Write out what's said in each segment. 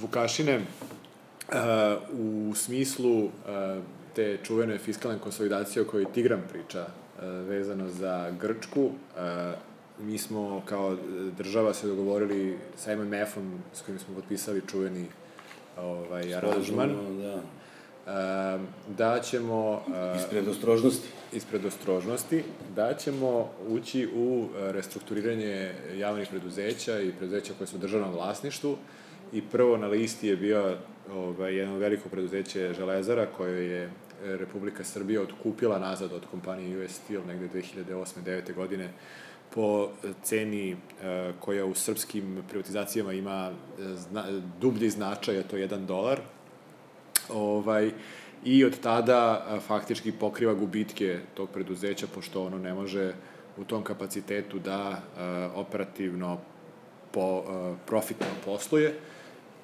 Vukašine, uh, u smislu uh, te čuvene fiskalne konsolidacije o kojoj Tigram priča uh, vezano za Grčku, uh, mi smo kao država se dogovorili sa MMF-om s kojim smo potpisali čuveni ovaj, aranžman. Da. Uh, da ćemo... Uh, ispred ostrožnosti. Ispred ostrožnosti, da ćemo ući u restrukturiranje javnih preduzeća i preduzeća koje su u državnom vlasništvu i prvo na listi je bio ovaj, jedno veliko preduzeće Železara koje je Republika Srbija odkupila nazad od kompanije US Steel negde 2008-2009. godine po ceni uh, koja u srpskim privatizacijama ima e, zna, dublji značaj, a to je 1 dolar. Ovaj, I od tada uh, faktički pokriva gubitke tog preduzeća, pošto ono ne može u tom kapacitetu da uh, operativno po, uh, profitno posluje.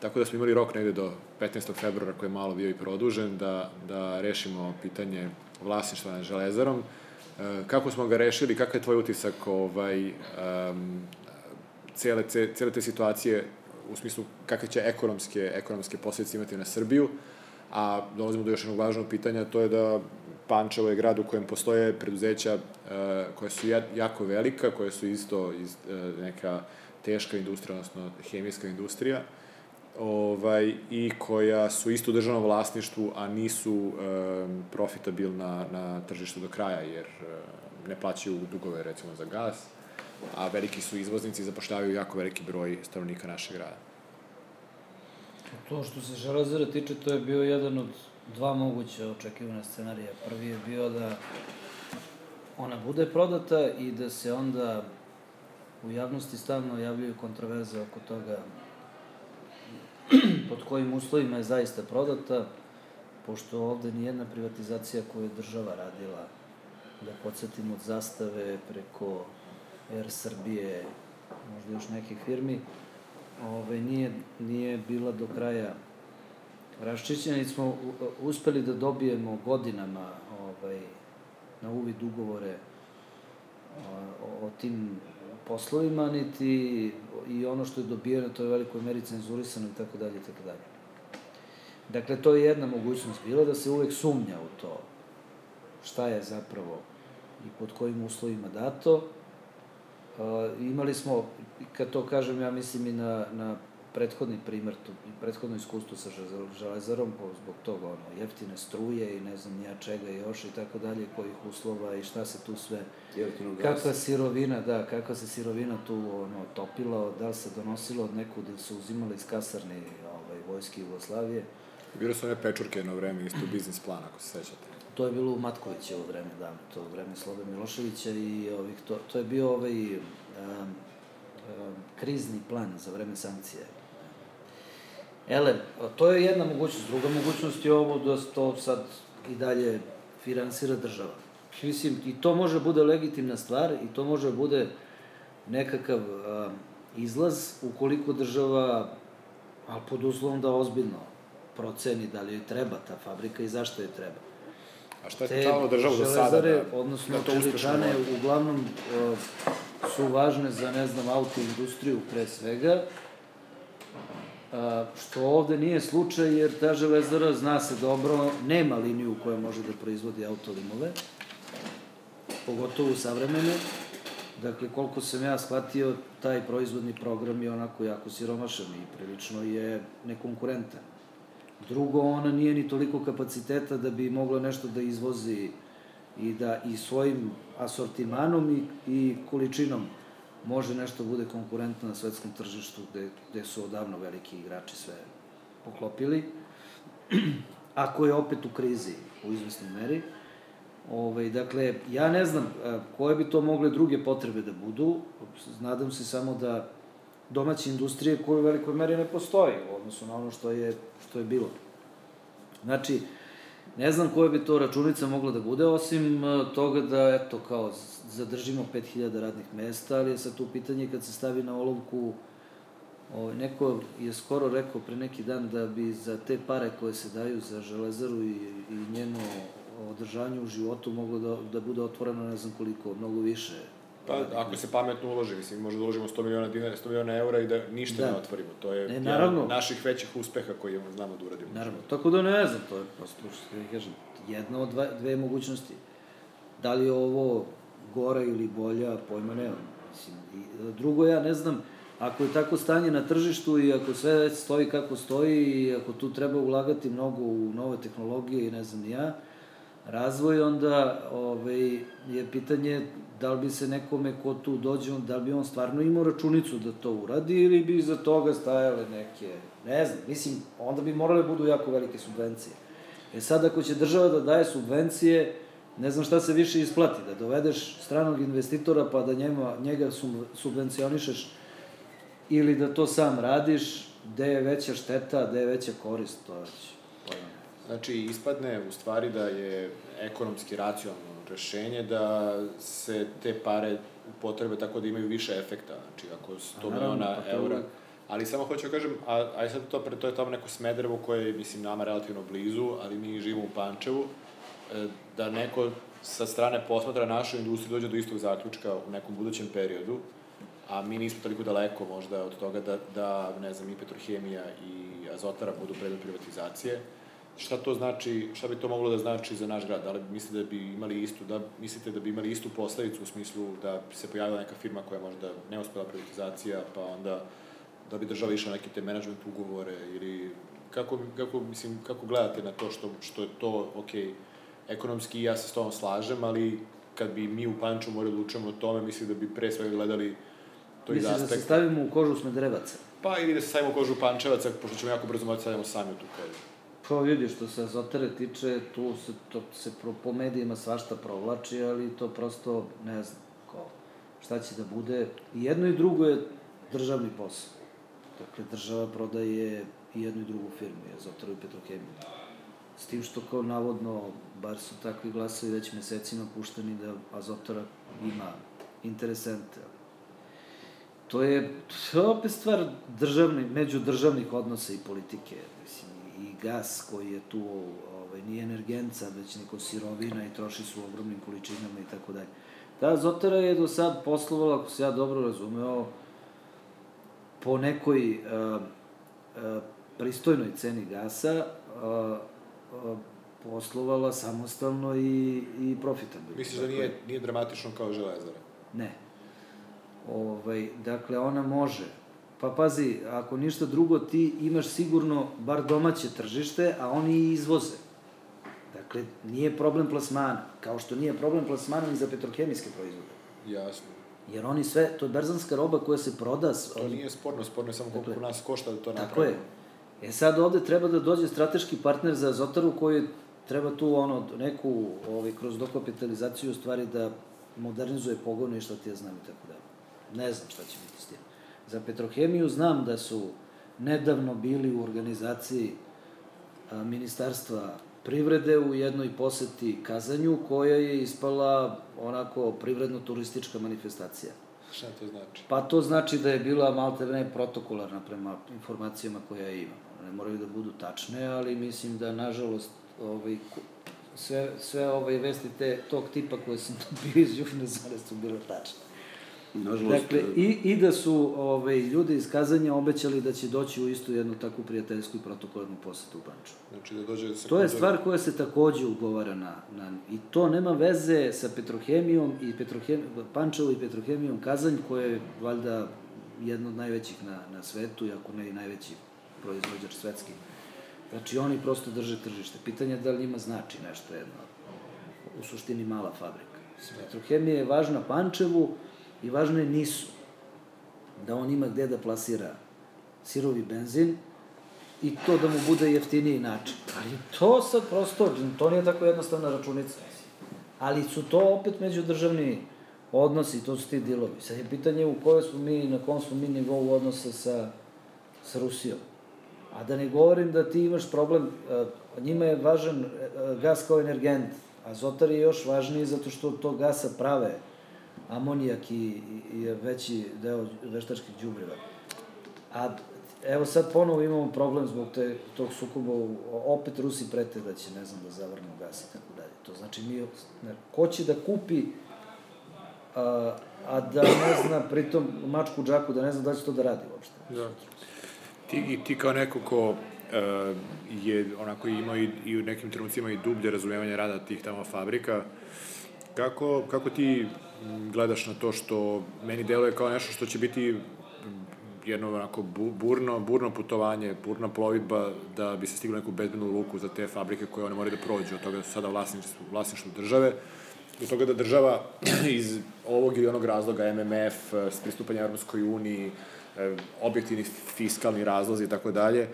Tako da smo imali rok negde do 15. februara koji je malo bio i produžen da, da rešimo pitanje vlasništva na železarom. E, kako smo ga rešili, kakav je tvoj utisak ovaj, um, cele, cele te situacije u smislu kakve će ekonomske, ekonomske posljedice imati na Srbiju, a dolazimo do još jednog važnog pitanja, to je da Pančevo je grad u kojem postoje preduzeća uh, koja su jako velika, koje su isto iz, uh, neka teška industrija, odnosno hemijska industrija, ovaj, i koja su isto u državnom vlasništvu, a nisu um, profitabilna na tržištu do kraja, jer um, ne plaćaju dugove, recimo, za gas, a veliki su izvoznici i zapošljavaju jako veliki broj stanovnika našeg grada. To što se Železara tiče, to je bio jedan od dva moguće očekivane scenarija. Prvi je bio da ona bude prodata i da se onda u javnosti stavno javljaju kontroverze oko toga pod kojim uslovima je zaista prodata, pošto ovde ni jedna privatizacija koju je država radila, da podsjetim od zastave preko Air Srbije, možda još nekih firmi, ove, nije, nije bila do kraja raščićena i smo uspeli da dobijemo godinama ovaj, na uvid ugovore o, o tim poslovima, niti i ono što je dobijeno, to je velikoj meri cenzurisano i tako dalje i tako dalje. Dakle, to je jedna mogućnost bila da se uvek sumnja u to šta je zapravo i pod kojim uslovima dato. Imali smo, kad to kažem, ja mislim i na, na prethodni primer, to, prethodno iskustvo sa železarom, zbog toga, ono, jeftine struje i ne znam nija čega još i tako dalje, kojih uslova i šta se tu sve, kakva sirovina, da, kakva se sirovina tu ono, topila, da li se donosilo od nekud ili su uzimali iz kasarne ovaj, vojske Jugoslavije. Bilo su one pečurke jedno vreme, isto biznis plan, ako se sećate. To je bilo u Matkovićevo vreme, da, to vreme Slobe Miloševića i ovih, to, to je bio ovaj um, um, krizni plan za vreme sankcije Ele, to je jedna mogućnost. Druga mogućnost je ovo da to sad i dalje finansira država. Mislim, i to može bude legitimna stvar i to može bude nekakav a, izlaz ukoliko država, ali pod uslovom da ozbiljno proceni da li joj treba ta fabrika i zašto joj treba. A šta je tečalo državu do sada? Da, odnosno čeličane, uglavnom a, su važne za, ne znam, auto industriju pre svega, što ovde nije slučaj, jer ta železara, zna se dobro, nema liniju koja može da proizvodi autolimove, pogotovo savremene. Dakle, koliko sam ja shvatio, taj proizvodni program je onako jako siromašan i prilično je nekonkurentan. Drugo, ona nije ni toliko kapaciteta da bi mogla nešto da izvozi i da i svojim asortimanom i, i količinom može nešto bude konkurentno na svetskom tržištu gde, gde su odavno veliki igrači sve poklopili. Ako je opet u krizi u izvesnoj meri, Ove, dakle, ja ne znam koje bi to mogle druge potrebe da budu. Nadam se samo da domaće industrije koje u velikoj meri ne postoji u odnosu na ono što je, što je bilo. Znači, ne znam koja bi to računica mogla da bude, osim toga da, eto, kao, zadržimo 5000 radnih mesta, ali je sad tu pitanje kad se stavi na olovku Ovaj, neko je skoro rekao pre neki dan da bi za te pare koje se daju za železaru i, i njeno održanje u životu moglo da, da bude otvoreno ne znam koliko, mnogo više Pa, ako se pametno uloži, mislim, možda da uložimo 100 miliona dinara, 100 miliona eura i da ništa da. ne otvorimo. To je ne, naravno, jedan naših većih uspeha koji znamo da uradimo. Naravno, tako da ne znam, to je prosto, što da kažem, jedna od dva, dve mogućnosti. Da li je ovo gora ili bolja, pojma nemam. Mislim, i, drugo, ja ne znam, ako je tako stanje na tržištu i ako sve stoji kako stoji i ako tu treba ulagati mnogo u nove tehnologije i ne znam ja, razvoj, onda ovaj, je pitanje da li bi se nekome ko tu dođe, da li bi on stvarno imao računicu da to uradi ili bi iza toga stajale neke, ne znam, mislim, onda bi morale budu jako velike subvencije. E sad, ako će država da daje subvencije, ne znam šta se više isplati, da dovedeš stranog investitora pa da njema, njega subvencionišeš ili da to sam radiš, gde je veća šteta, gde je veća korist, to već pojma. Znači, ispadne u stvari da je ekonomski racionalno rešenje da se te pare upotrebe tako da imaju više efekta. Znači, ako 100 miliona pa eura... Ali samo hoću da kažem, a, a sad to, to je tamo neko Smederevo koje je, mislim, nama relativno blizu, ali mi živimo u Pančevu, e, da neko sa strane posmatra našu industriju dođe do istog zaključka u nekom budućem periodu, a mi nismo toliko daleko možda od toga da, da ne znam, i Petrohemija i Azotara budu predmet privatizacije. Šta to znači, šta bi to moglo da znači za naš grad? Da li mislite da bi imali istu, da mislite da bi imali istu posledicu u smislu da se pojavila neka firma koja možda ne uspela privatizacija, pa onda da bi država išla neke te management ugovore ili kako, kako, mislim, kako gledate na to što, što je to, ok, ekonomski ja se s tom slažem, ali kad bi mi u Panču morali da učemo o tome, mislim da bi pre svega gledali to iz aspekta. Misliš da se stavimo u kožu Smederevaca? Pa ili da se stavimo u kožu Pančevaca, pošto ćemo jako brzo moći da stavimo sami u tu kožu. Pa vidiš, što se Azotere tiče, tu se, to se pro, po medijima svašta provlači, ali to prosto, ne znam, ko, šta će da bude. I jedno i drugo je državni posao. Dakle, država prodaje i jednu i drugu firmu, je i Petrohemiju. S tim što kao navodno, bar su takvi glasovi već mesecima pušteni da Azotara ima interesente, to je, to je opet stvar državni, međudržavnih odnosa i politike. Mislim, gas koji je tu, ovaj, nije energenca, već neko sirovina i troši su u ogromnim količinama i tako dalje. Ta Azotara je do sad poslovala, ako se ja dobro razumeo, po nekoj uh, uh, pristojnoj ceni gasa, uh, uh, poslovala samostalno i, i profitabilno. Misliš da nije, nije dramatično kao železara? Ne. Ovaj, dakle, ona može. Pa pazi, ako ništa drugo, ti imaš sigurno bar domaće tržište, a oni i izvoze. Dakle, nije problem plasmana, kao što nije problem plasmana ni za petrohemijske proizvode. Jasno. Jer oni sve, to je berzanska roba koja se proda... To nije sporno, sporno je samo koliko dakle, nas košta da to napravi. Tako je. E sad ovde treba da dođe strateški partner za Azotaru koji treba tu ono, neku, ovaj, kroz dokapitalizaciju stvari da modernizuje pogone i šta ti ja znam i tako dalje. Ne znam šta će biti s tim. Za Petrohemiju znam da su nedavno bili u organizaciji Ministarstva privrede u jednoj poseti Kazanju, koja je ispala onako privredno-turistička manifestacija. Šta to znači? Pa to znači da je bila malte ne protokolarna prema informacijama koje ja imam. Ne moraju da budu tačne, ali mislim da, nažalost, ovaj, sve, sve ove vesti te, tog tipa koje sam dobio iz Južne zone su bile tačne. Nažalost, dakle, i, i da su ovaj, ljudi iz Kazanja obećali da će doći u istu jednu takvu prijateljsku i protokolarnu posetu u Panču. Znači da dođe... To je stvar koja se takođe ugovara na, na... I to nema veze sa Petrohemijom i Petrohem, Pančevo i Petrohemijom Kazanj, koja je valjda jedna od najvećih na, na svetu, iako ne i najveći proizvođač svetski. Znači, oni prosto drže tržište. Pitanje je da li njima znači nešto jedno. U suštini mala fabrika. Petrohemija je važna Pančevu, i važno je nisu. Da on ima gde da plasira sirovi benzin i to da mu bude jeftiniji način. Ali to sad prosto, to nije tako jednostavna računica. Ali su to opet međudržavni odnosi, to su ti dilovi. Sad je pitanje u kojoj smo mi, na kom smo mi nivou odnosa sa, sa Rusijom. A da ne govorim da ti imaš problem, njima je važan gas kao energent, a Zotar je još važniji zato što to gasa prave amonijak i, i veći deo veštačkih džubriva. A evo sad ponovo imamo problem zbog te, tog sukoba, opet Rusi prete da će, ne znam, da zavrnu gas i tako dalje. To znači mi, ne, ko će da kupi a, a da ne zna, pritom, mačku džaku, da ne zna da će to da radi uopšte. Da. Ti, ti kao neko ko uh, je onako imao i, i u nekim trenucima i dublje razumevanje rada tih tamo fabrika, kako, kako ti gledaš na to što meni deluje kao nešto što će biti jedno onako burno, burno putovanje, burna plovidba da bi se stiglo neku bezbednu luku za te fabrike koje one moraju da prođu od toga da su sada vlasništvo, vlasništvo države do toga da država iz ovog ili onog razloga MMF, pristupanjem Europskoj uniji, e, objektivni fiskalni razlozi i tako dalje,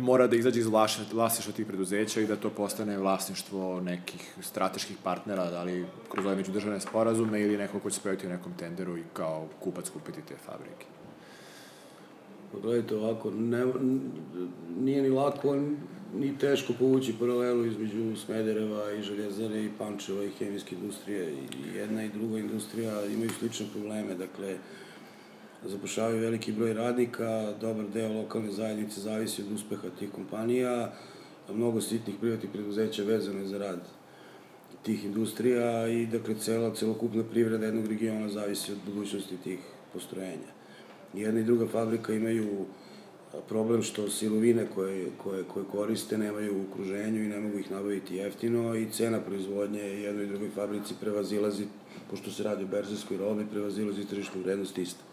mora da izađe iz vlasništva tih preduzeća i da to postane vlasništvo nekih strateških partnera, da li kroz ove međudržavne sporazume ili neko ko će spojiti u nekom tenderu i kao kupac kupiti te fabrike. Gledajte ovako, ne, nije ni lako ni teško povući paralelu između Smedereva i Željezare i Pančeva i hemijske industrije. I jedna i druga industrija imaju slične probleme, dakle, zapošljavaju veliki broj radnika, dobar deo lokalne zajednice zavisi od uspeha tih kompanija, mnogo sitnih privatnih preduzeća vezane za rad tih industrija i dakle cela, celokupna privreda jednog regiona zavisi od budućnosti tih postrojenja. Jedna i druga fabrika imaju problem što silovine koje, koje, koje koriste nemaju u okruženju i ne mogu ih nabaviti jeftino i cena proizvodnje jednoj i drugoj fabrici prevazilazi, pošto se radi o berzijskoj robi, prevazilazi tržišnu vrednost isto.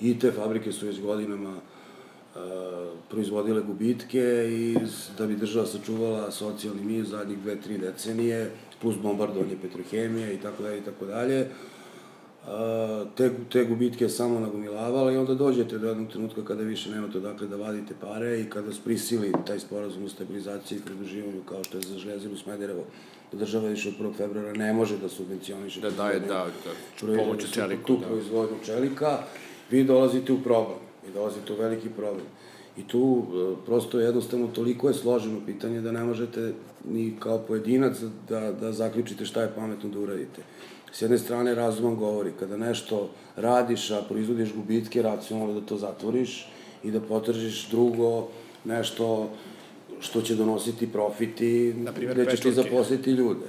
I te fabrike su već godinama uh, proizvodile gubitke i da bi država sačuvala socijalni mir zadnjih dve, tri decenije, plus bombardovanje petrohemije i tako dalje i tako dalje, te, te gubitke samo nagomilavala i onda dođete do jednog trenutka kada više nemate odakle da vadite pare i kada prisili taj sporazum o stabilizaciji i pridruživanju kao što je za železinu Smederevo, da država više od 1. februara ne može da subvencioniše da daje, da, da, pomoću čeliku. Tu da. proizvodnju čelika, vi dolazite u problem, vi dolazite u veliki problem. I tu e, prosto jednostavno toliko je složeno pitanje da ne možete ni kao pojedinac da, da zaključite šta je pametno da uradite. S jedne strane razumom govori, kada nešto radiš, a proizvodiš gubitke, racionalno da to zatvoriš i da potržiš drugo nešto što će donositi profiti, Naprimer, gde ćeš ti zaposliti ljude.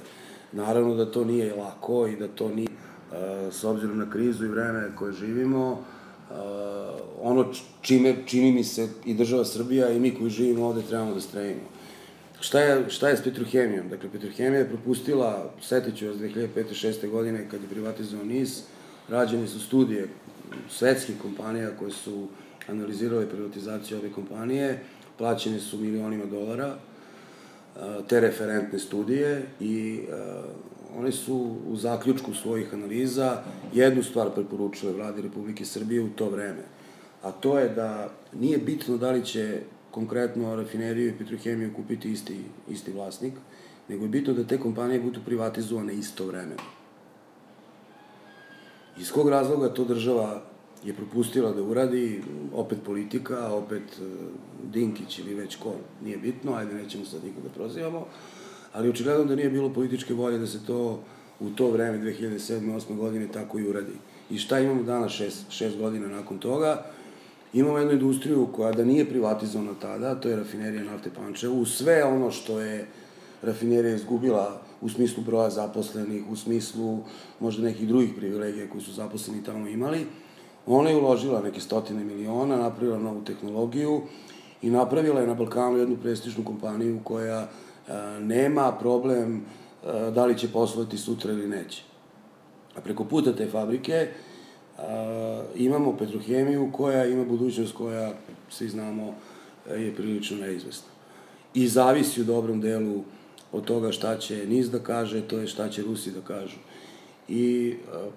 Naravno da to nije lako i da to nije, uh, s obzirom na krizu i vreme koje živimo, uh, ono čime, čini mi se i država Srbija i mi koji živimo ovde trebamo da stremimo. Šta je, šta je s Petrohemijom? Dakle, Petrohemija je propustila, setit ću vas 2005-2006. godine kad je privatizovan NIS, rađene su studije svetskih kompanija koje su analizirale privatizaciju ove kompanije, plaćene su milionima dolara, te referentne studije i one su u zaključku svojih analiza jednu stvar preporučile vladi Republike Srbije u to vreme, a to je da nije bitno da li će konkretno rafineriju i petrohemiju kupiti isti, isti vlasnik, nego je bitno da te kompanije budu privatizovane isto vremeno. Iz kog razloga to država je propustila da uradi, opet politika, opet e, Dinkić ili već ko, nije bitno, ajde nećemo sad nikoga prozivamo, ali očigledno da nije bilo političke volje da se to u to vreme, 2007. 2008. godine, tako i uradi. I šta imamo danas, šest, šest godina nakon toga? Imamo jednu industriju koja da nije privatizovana tada, to je rafinerija nafte Pančevo, u sve ono što je rafinerija izgubila u smislu broja zaposlenih, u smislu možda nekih drugih privilegija koji su zaposleni tamo imali, ona je uložila neke stotine miliona, napravila novu tehnologiju i napravila je na Balkanu jednu prestižnu kompaniju koja nema problem a, da li će poslovati sutra ili neće. A preko puta te fabrike imamo petrohemiju koja ima budućnost koja, svi znamo, je prilično neizvesna. I zavisi u dobrom delu od toga šta će NIS da kaže, to je šta će Rusi da kažu. I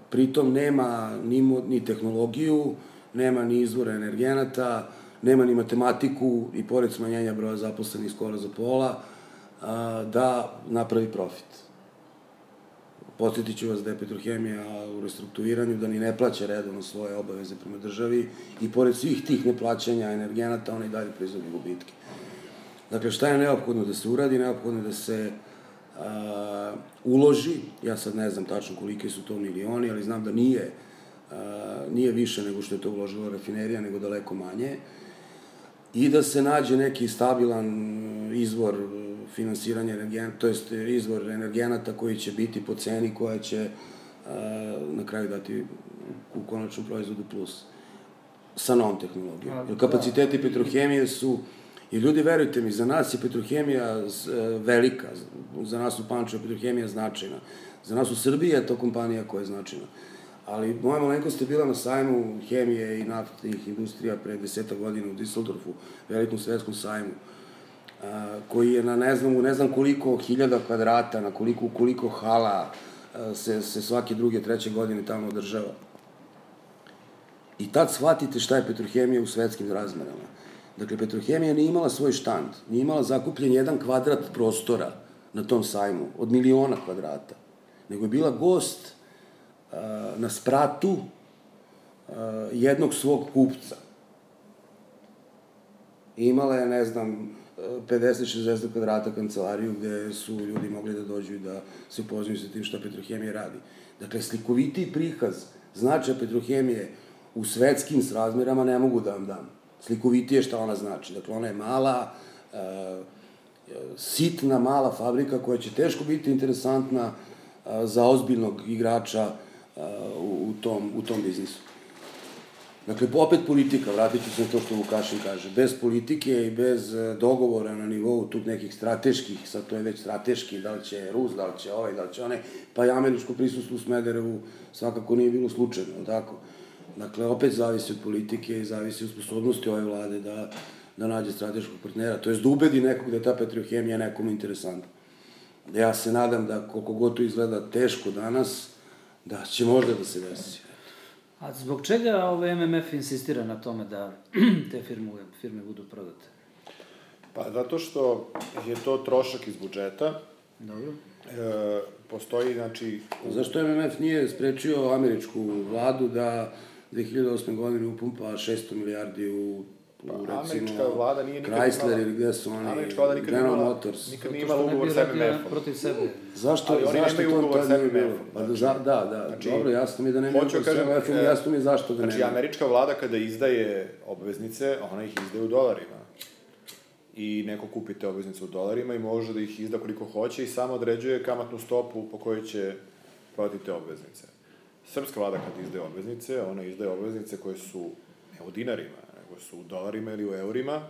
pritom nema ni, ni tehnologiju, nema ni izvora energenata, nema ni matematiku i pored smanjenja broja zaposlenih skoro za pola, a, da napravi profit. Podsjetit ću vas da je Petrohemija u restrukturiranju, da ni ne plaća redovno svoje obaveze prema državi i pored svih tih neplaćanja energenata, ona i dalje proizvodi gubitke. Dakle, šta je neophodno da se uradi? Neophodno da se a, uloži, ja sad ne znam tačno kolike su to milioni, ali znam da nije, a, nije više nego što je to uložila rafinerija, nego daleko manje, i da se nađe neki stabilan izvor finansiranja energenata, to jest izvor energenata koji će biti po ceni koja će na kraju dati u konačnom proizvodu plus sa novom tehnologijom. Jer kapaciteti petrohemije su, i ljudi verujte mi, za nas je petrohemija e, velika, za nas u Pančevu petrohemija značajna, za nas u Srbiji je to kompanija koja je značajna. Ali moja malenkost je bila na sajmu hemije i naftnih industrija pre deseta godina u Düsseldorfu, velikom svetskom sajmu, a, koji je na ne znam, ne znam koliko hiljada kvadrata, na koliko, koliko hala a, se, se svake druge, treće godine tamo održava. I tad shvatite šta je petrohemija u svetskim razmerama. Dakle, petrohemija nije imala svoj štand, nije imala zakupljen jedan kvadrat prostora na tom sajmu, od miliona kvadrata, nego je bila gost na spratu jednog svog kupca. Imala je, ne znam, 50-60 kvadrata kancelariju gde su ljudi mogli da dođu i da se upoznaju sa tim šta Petrohemija radi. Dakle, slikoviti prikaz značaja Petrohemije u svetskim srazmerama ne mogu da vam dam. Slikovitije šta ona znači. Dakle, ona je mala, uh, sitna, mala fabrika koja će teško biti interesantna uh, za ozbiljnog igrača u, u, tom, u tom biznisu. Dakle, opet politika, vratit ću se na to što Vukašin kaže. Bez politike i bez e, dogovora na nivou tu nekih strateških, sad to je već strateški, da li će Rus, da li će ovaj, da li će onaj, pa i američko prisustvo u Smederevu svakako nije bilo slučajno, tako? Dakle, opet zavisi od politike i zavisi od sposobnosti ove vlade da, da nađe strateškog partnera, to je da ubedi nekog da je ta petrohemija nekom interesantna. Ja se nadam da koliko god to izgleda teško danas, Da, će možda da se desi. A zbog čega ovaj MMF insistira na tome da te firme, firme budu prodate? Pa zato što je to trošak iz budžeta. Dobro. E, postoji, znači... Zašto MMF nije sprečio američku vladu da 2008. godine upumpa 600 milijardi u Pa, recimo, američka vlada nije nikad Chrysler ili gde su oni, američka vlada nikad General imala, Motors. Nikad nije imala ugovor sa MMF-om. Protiv sebe. Zašto, Ali oni zašto to ugovor tad sa nije bilo? MMF-om. Pa da, za, da, da, Znači, dobro, jasno mi da nema hoću ugovor sa kažem, MMF-om, e, jasno mi zašto da Znači, nema. američka vlada kada izdaje obveznice, ona ih izdaje u dolarima. I neko kupi te obveznice u dolarima i može da ih izda koliko hoće i samo određuje kamatnu stopu po kojoj će prodati te obveznice. Srpska vlada kad izdaje obveznice, ona izdaje obveznice koje su ne u dinarima, nego su u dolarima ili u eurima,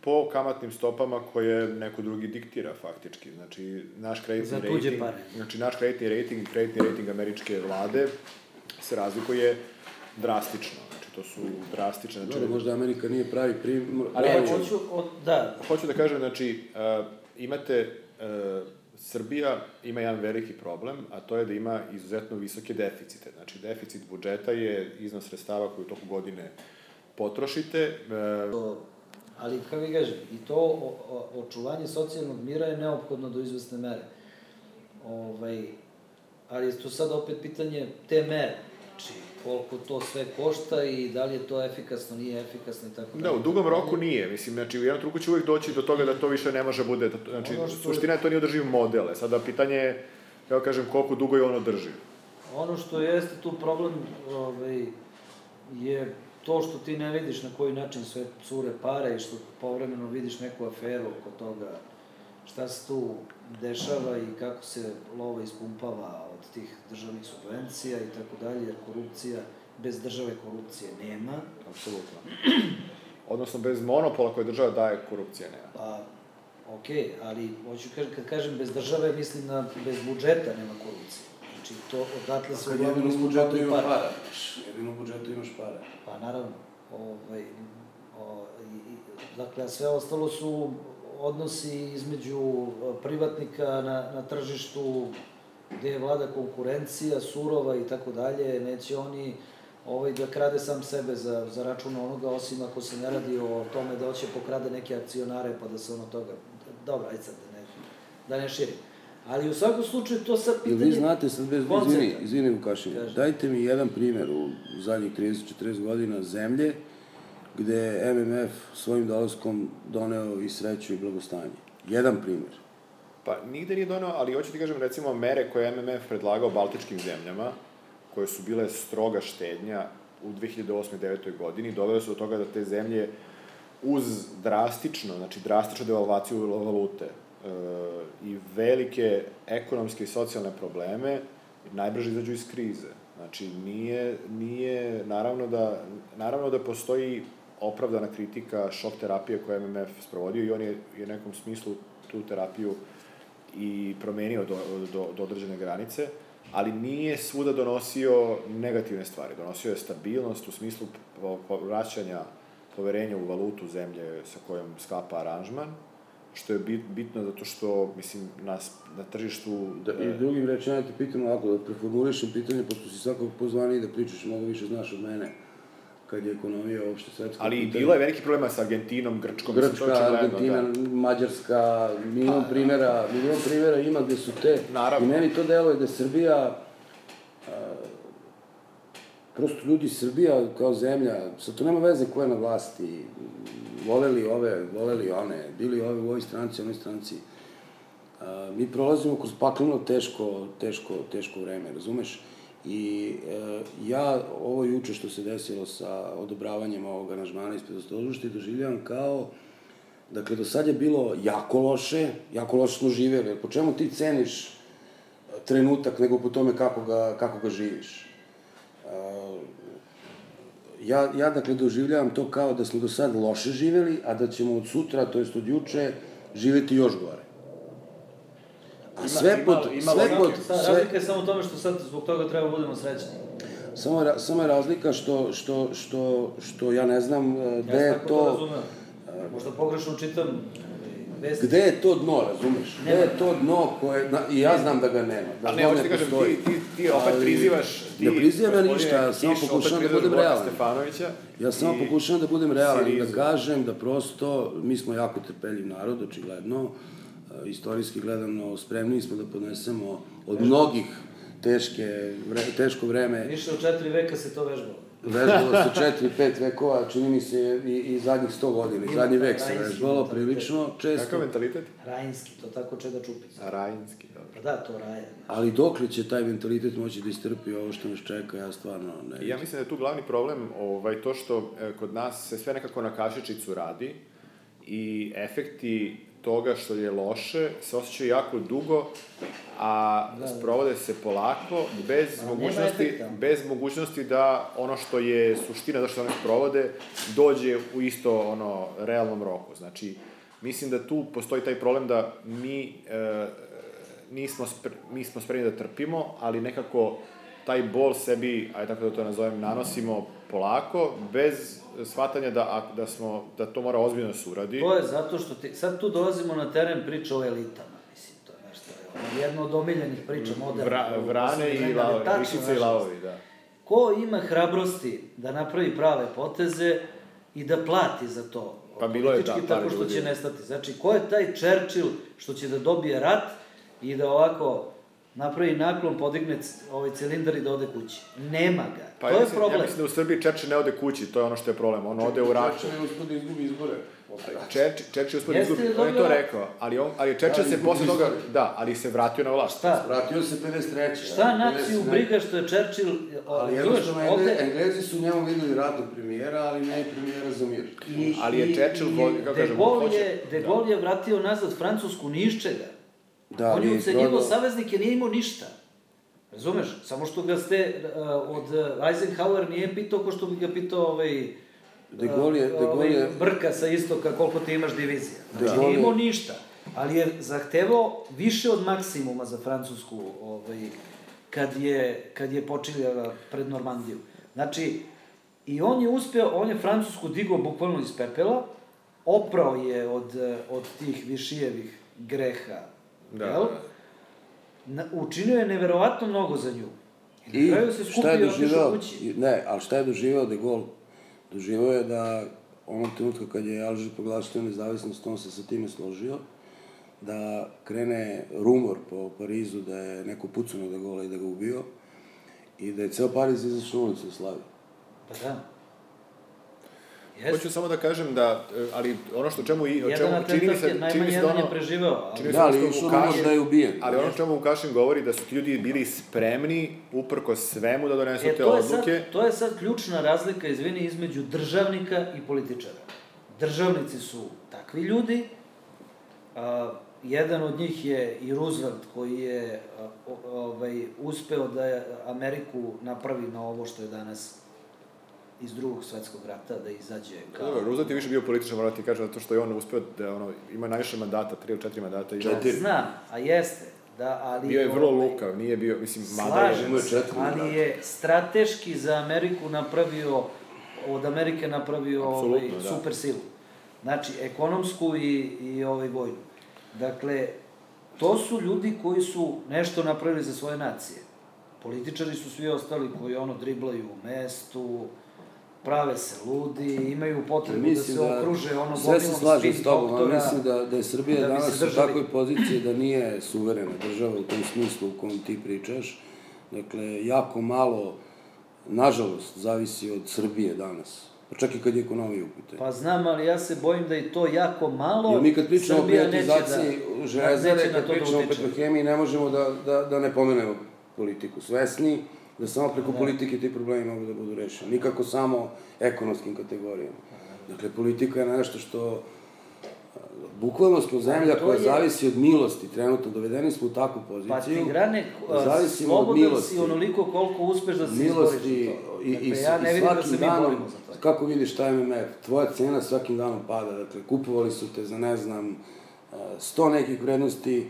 po kamatnim stopama koje neko drugi diktira faktički. Znači, naš kreditni rating, pare. znači naš kreditni rating i kreditni rating američke vlade se razlikuje drastično. Znači, to su drastične. Znači, Dobro, možda Amerika nije pravi primjer. Ali E, hoću- od, da, Hoću da kažem, znači, uh, imate, uh, Srbija ima jedan veliki problem, a to je da ima izuzetno visoke deficite. Znači, deficit budžeta je iznos sredstava koji u toku godine potrošite. Uh, ali kako vi kažem, i to o, o, očuvanje socijalnog mira je neophodno do izvesne mere. Ovaj, ali je to sad opet pitanje te mere. Znači, koliko to sve košta i da li je to efikasno, nije efikasno i tako Da, u dugom roku nije. Mislim, znači, u jednom truku će uvijek doći do toga da to više ne može bude. Znači, Ono što- suština je to nije održiv model. E, Sada pitanje je, kako kažem, koliko dugo je on održiv. Ono što jeste tu problem ovaj, je to što ti ne vidiš na koji način sve cure pare i što povremeno vidiš neku aferu oko toga šta se tu dešava i kako se lova ispumpava od tih državnih subvencija i tako dalje, jer korupcija, bez države korupcije nema. Apsolutno. Odnosno, bez monopola koje država daje, korupcija nema. Pa, okej, ali hoću kad kažem bez države, mislim na bez budžeta nema korupcije. Znači, to odatle se uglavnom budžetu ispumpavaju ima pare. para. Jedino u budžetu imaš pare. Pa naravno, ovaj, o, i, i, dakle, sve ostalo su odnosi između e, privatnika na, na tržištu gde je vlada konkurencija, surova i tako dalje, neće oni ovaj, da krade sam sebe za, za račun onoga, osim ako se ne radi o tome da hoće pokrade neke akcionare pa da se ono toga... Dobro, ajde sad da ne, da ne širim. Ali u svakom slučaju to sad Jel pitanje... vi znate, sad bez, izvini, izvini Vukašin, dajte mi jedan primer u zadnjih 30-40 godina zemlje gde je MMF svojim dolaskom doneo i sreću i blagostanje. Jedan primer. Pa, nigde nije donao, ali hoću ti kažem, recimo, mere koje je MMF predlagao baltičkim zemljama, koje su bile stroga štednja u 2008-2009. godini, dovele su do toga da te zemlje uz drastično, znači drastičnu devalvaciju valute i velike ekonomske i socijalne probleme najbrže izađu iz krize. Znači, nije, nije, naravno da, naravno da postoji opravdana kritika šok terapije koju MMF sprovodio i on je, je u nekom smislu tu terapiju i promenio do, do, do određene granice, ali nije svuda donosio negativne stvari. Donosio je stabilnost u smislu vraćanja poverenja u valutu zemlje sa kojom sklapa aranžman, što je bit, bitno zato što, mislim, nas, na tržištu... Da, I e, drugim rečima te pitam ovako, da preformulišem pitanje, pošto si svakog pozvani da pričaš, mnogo više znaš od mene, kad je ekonomija uopšte svetska. Ali pitanje. bilo je veliki problema sa Argentinom, Grčkom. Grčka, mislim, Argentina, da. Mađarska, milion pa, primjera, milion primjera ima gde su te. Naravno. I meni to deluje da Srbija, prosto ljudi Srbija kao zemlja, sad to nema veze ko je na vlasti, voleli ove, voleli one, bili ove u ovoj stranci, onoj stranci. A, mi prolazimo kroz pakleno teško, teško, teško vreme, razumeš? I e, ja ovo juče što se desilo sa odobravanjem ovog aranžmana ispred ostoložnosti doživljavam kao Dakle, do sad je bilo jako loše, jako loše smo živeli. Po čemu ti ceniš trenutak nego po tome kako ga, kako ga živiš? Ja, ja dakle doživljavam to kao da smo do sad loše živeli, a da ćemo od sutra, to jest od juče, živeti još gore. A sve pod... Ima, sve pod sve... Razlika je samo u tome što sad zbog toga treba da budemo srećni. Samo, samo je razlika što, što, što, što ja ne znam e, gde ja je to... to razumem. Možda pogrešno čitam Gde je to dno, razumeš? Gde je to dno koje... Na, I ja znam da ga nema. Da Ali ne, hoćeš ti kažem, ti, ti, ti opet prizivaš... Ti, ne prizivam ja ništa, ja samo pokušavam da budem realan. Stefanovića. Ja samo pokušavam da budem realan i da kažem da prosto, mi smo jako trpeljiv narod, očigledno, istorijski gledano, spremni smo da podnesemo od mnogih teške, vre, teško vreme. Više od četiri veka se to vežbalo. Vežbalo se četiri, pet vekova, čini mi se i, i zadnjih sto godina, zadnji vek se vežbalo prilično često. Kakav mentalitet? Rajinski, to tako čeda čupi. A rajinski, dobro. Pa da, to raja. Ali dok li će taj mentalitet moći da istrpi ovo što nas čeka, ja stvarno ne Ja mislim da je tu glavni problem ovaj, to što e, kod nas se sve nekako na kašičicu radi i efekti toga što je loše se osjećaju jako dugo, a da, da. sprovode se polako, bez a, mogućnosti, bez mogućnosti da ono što je suština zašto one sprovode, dođe u isto ono realnom roku. Znači, mislim da tu postoji taj problem da mi e, nismo, spre, mi smo spremni da trpimo, ali nekako taj bol sebi, aj tako da to nazovem, nanosimo polako, bez shvatanja da, da, smo, da to mora ozbiljno da se uradi. To je zato što ti, sad tu dolazimo na teren priča o elitama, mislim, to je nešto, ono, jedno od omiljenih priča moderna. Vra, vrane i lavovi, višice i lavovi, da. Ko ima hrabrosti da napravi prave poteze i da plati za to? Pa bilo je da, tako što će nestati. Znači, ko je taj Churchill što će da dobije rat i da ovako napravi naklon, podigne ovaj cilindar i da ode kući. Nema ga. Pa to ja je mislim, problem. Ja mislim da u Srbiji Čerči ne ode kući, to je ono što je problem. On ode u Raču. Čerči ne uspod da izgubi izbore. Čerči, Čerči uspod izgubi, on je to rekao, ali, on, ali Čerči da, se posle toga, da, ali se vratio na vlast. Šta? Vratio se 53. Šta naciju briga što je Churchill... Ali jednostavno, ovde... Englezi su njemu videli ratnog premijera, ali ne i premijera za mir. I, ali je Churchill, kako kažemo, hoće... De Gaulle je vratio nazad Francusku ni iz čega. Da, On je ucenjivo saveznike, nije imao ništa. Razumeš? Samo što ga ste uh, od Eisenhower nije pitao ko što bi ga pitao ovaj... De Gaulle je... De Gaulle ovaj, je... Brka sa istoka koliko ti imaš divizija. Znači, nije imao ništa. Ali je zahtevao više od maksimuma za Francusku ovaj, kad je, kad je počinjala pred Normandiju. Znači, i on je uspeo, on je Francusku digao bukvalno iz pepela, oprao je od, od tih višijevih greha Da. Jel? Na, učinio je neverovatno mnogo za nju. I, I šta je doživao? Ne, ali šta je doživao de Gaulle? Doživao je da onog trenutka kad je Alžir proglasio nezavisnost, on se sa time složio, da krene rumor po Parizu da je neko pucao na de Gaulle i da ga ubio, i da je ceo Pariz izašao u ulicu da slavi. Pa da. Yes. Hoću samo da kažem da, e, ali ono što čemu i o čemu čini mi se čini mi se da ono je preživeo. Čini da, ali što Vukašin, da je ubijen. Ali ono čemu Vukašin govori da su ti ljudi bili spremni uprko svemu da donesu e, te odluke. Sad, to je sad ključna razlika, izvini, između državnika i političara. Državnici su takvi ljudi, a, jedan od njih je i Roosevelt koji je ovaj, uspeo da Ameriku napravi na ovo što je danas iz drugog svetskog rata da izađe kao... Dobro, Roosevelt je više bio političan, morati ti kažem, zato što je on uspeo da ono, ima najviše mandata, tri ili četiri mandata. Četiri. Ja, znam, a jeste. Da, ali bio je vrlo ovaj, lukav, nije bio, mislim, mada je... četiri ali je strateški za Ameriku napravio, od Amerike napravio ovaj, da. super silu. Znači, ekonomsku i, i ovaj vojnu. Dakle, to su ljudi koji su nešto napravili za svoje nacije. Političari su svi ostali koji ono driblaju u mestu, prave se ludi, imaju potrebu da mislim da se okruže ono sve se slažem s tobom, mislim da, da je Srbija da danas u takvoj poziciji da nije suverena država u tom smislu u kom ti pričaš. Dakle, jako malo, nažalost, zavisi od Srbije danas. Pa čak i kad je ekonomija u pitanju. Pa znam, ali ja se bojim da je to jako malo. Jer mi kad pričamo Srbija o privatizaciji da, železare, kad da pričamo o petrohemiji, ne možemo da, da, da ne pomenemo politiku. Svesni da samo preko da. politike ti problemi mogu da budu rešeni. Nikako samo ekonomskim kategorijama. Dakle, politika je nešto što bukvalno smo zemlja koja je... zavisi od milosti, trenutno dovedeni smo u takvu poziciju. Pa ti grane, zavisimo od milosti. si onoliko koliko uspeš da se milosti izboriš to. I, dakle, i, ja ne vidim da se mi borimo za to. Kako vidiš šta je MMF? Tvoja cena svakim danom pada, dakle, kupovali su te za, ne znam, sto nekih vrednosti,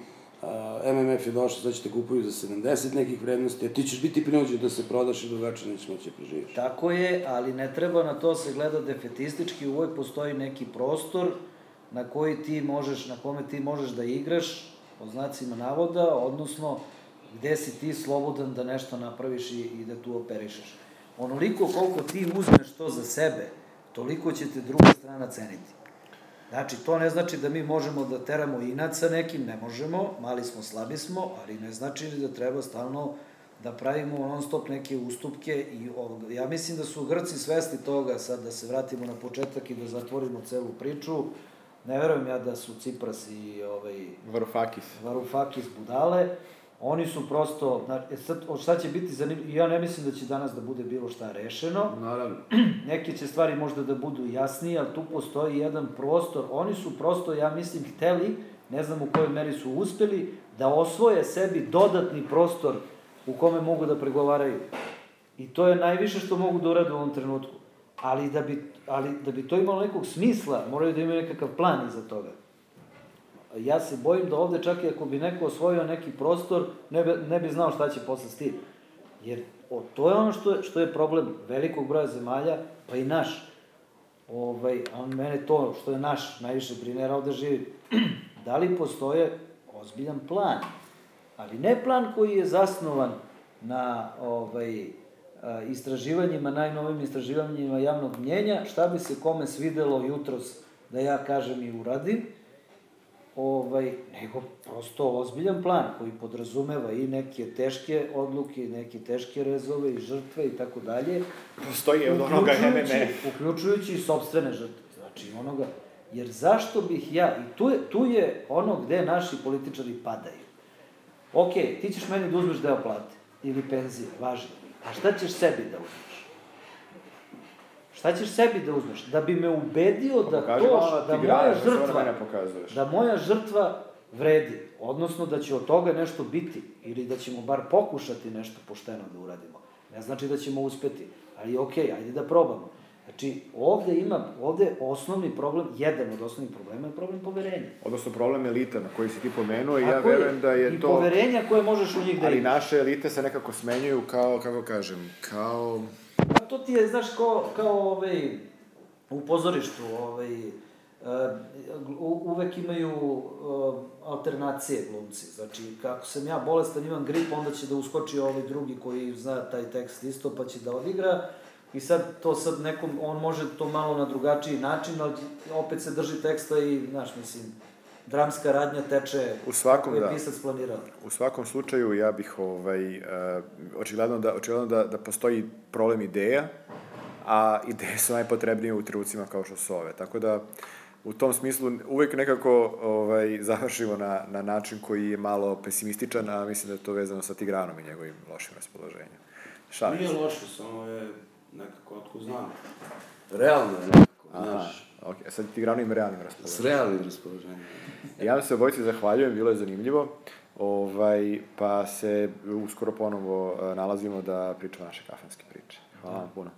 MMF je došao, sad ćete kupuju za 70 nekih vrednosti, a ti ćeš biti prinuđen da se prodaš i do večera nećeš moći da. Tako je, ali ne treba na to se gleda defetistički, uvek postoji neki prostor na koji ti možeš, na kome ti možeš da igraš, po znacima navoda, odnosno gde si ti slobodan da nešto napraviš i, i da tu operišeš. Onoliko koliko ti uzmeš to za sebe, toliko će te druga strana ceniti. Znači, to ne znači da mi možemo da teramo inat sa nekim, ne možemo, mali smo, slabi smo, ali ne znači da treba stalno da pravimo non stop neke ustupke i ovog, ja mislim da su Grci svesti toga, sad da se vratimo na početak i da zatvorimo celu priču, ne verujem ja da su Cipras i ovaj, Varufakis. Varufakis budale, Oni su prosto, e sad, šta će biti zanimljivo, ja ne mislim da će danas da bude bilo šta rešeno. Naravno. Neke će stvari možda da budu jasnije, ali tu postoji jedan prostor. Oni su prosto, ja mislim, hteli, ne znam u kojoj meri su uspeli, da osvoje sebi dodatni prostor u kome mogu da pregovaraju. I to je najviše što mogu da urade u ovom trenutku. Ali da bi, ali da bi to imalo nekog smisla, moraju da imaju nekakav plan iza toga ja se bojim da ovde čak i ako bi neko osvojio neki prostor, ne bi, ne bi znao šta će posle s tim. Jer o, to je ono što je, što je problem velikog broja zemalja, pa i naš. Ovaj, a mene to što je naš najviše brinera ovde živi. da li postoje ozbiljan plan? Ali ne plan koji je zasnovan na ovaj, istraživanjima, najnovim istraživanjima javnog mnjenja, šta bi se kome svidelo jutros da ja kažem i uradim, ovaj, nego prosto ozbiljan plan koji podrazumeva i neke teške odluke, neke teške rezove i žrtve i tako dalje. Postoji od onoga MMF. Uključujući i sobstvene žrtve. Znači onoga, jer zašto bih ja, i tu je, tu je ono gde naši političari padaju. Ok, ti ćeš meni da uzmeš deo plate ili penzije, važno. A šta ćeš sebi da uzmeš? Šta ćeš sebi da uzmeš? Da bi me ubedio da to, da moja žrtva, da moja žrtva vredi, odnosno da će od toga nešto biti, ili da ćemo bar pokušati nešto pošteno da uradimo. Ne znači da ćemo uspeti, ali okej, okay, ajde da probamo. Znači, ovde ima, ovde osnovni problem, jedan od osnovnih problema je problem poverenja. Odnosno problem elita na koji si ti pomenuo i ja verujem da je I to... I poverenja koje možeš u njih da Ali imaš. naše elite se nekako smenjuju kao, kako kažem, kao Pa to ti je, znaš, kao, kao ovaj, u pozorištu, ovaj, Uh, uvek imaju uh, alternacije glumci. Znači, kako sam ja bolestan, imam grip, onda će da uskoči ovaj drugi koji zna taj tekst isto, pa će da odigra. I sad to sad nekom, on može to malo na drugačiji način, ali opet se drži teksta i, znaš, mislim, dramska radnja teče u svakom, da. pisac planirao. U svakom slučaju ja bih ovaj, uh, očigledno, da, očigledno da, da postoji problem ideja, a ideje su najpotrebnije u trenucima kao što su ove. Tako da, u tom smislu uvek nekako ovaj, završimo na, na način koji je malo pesimističan, a mislim da je to vezano sa Tigranom i njegovim lošim raspoloženjem. Šalim Nije loše, samo je nekako, otko znam. Realno je nekako, znaš. Ok, sad ti glavnim realnim S raspoloženjem. realnim raspoloženjem. Ja vam se obojici zahvaljujem, bilo je zanimljivo. Ovaj, pa se uskoro ponovo e, nalazimo da pričamo naše kafanske priče. Hvala vam puno.